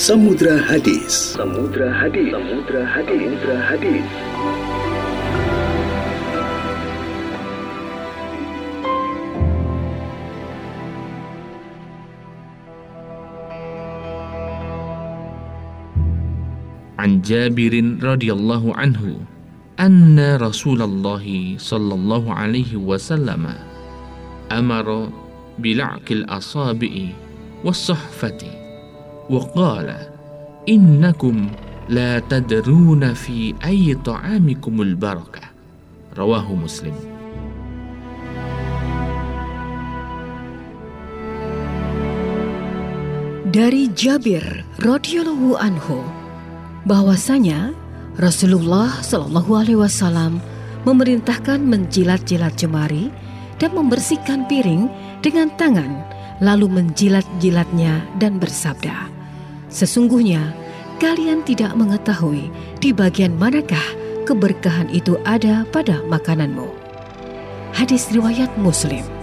Samudra Hadis. Samudra Hadis. Samudra Hadis. Samudra Hadis. عن جابر رضي الله عنه أن رسول الله صلى الله عليه وسلم أمر بلعق الأصابع والصحفة وقال إنكم لا تدرون في أي طعامكم البركة رواه مسلم Dari Jabir radhiyallahu anhu bahwasanya Rasulullah Shallallahu alaihi wasallam memerintahkan menjilat-jilat jemari dan membersihkan piring dengan tangan lalu menjilat-jilatnya dan bersabda Sesungguhnya kalian tidak mengetahui di bagian manakah keberkahan itu ada pada makananmu. Hadis riwayat Muslim.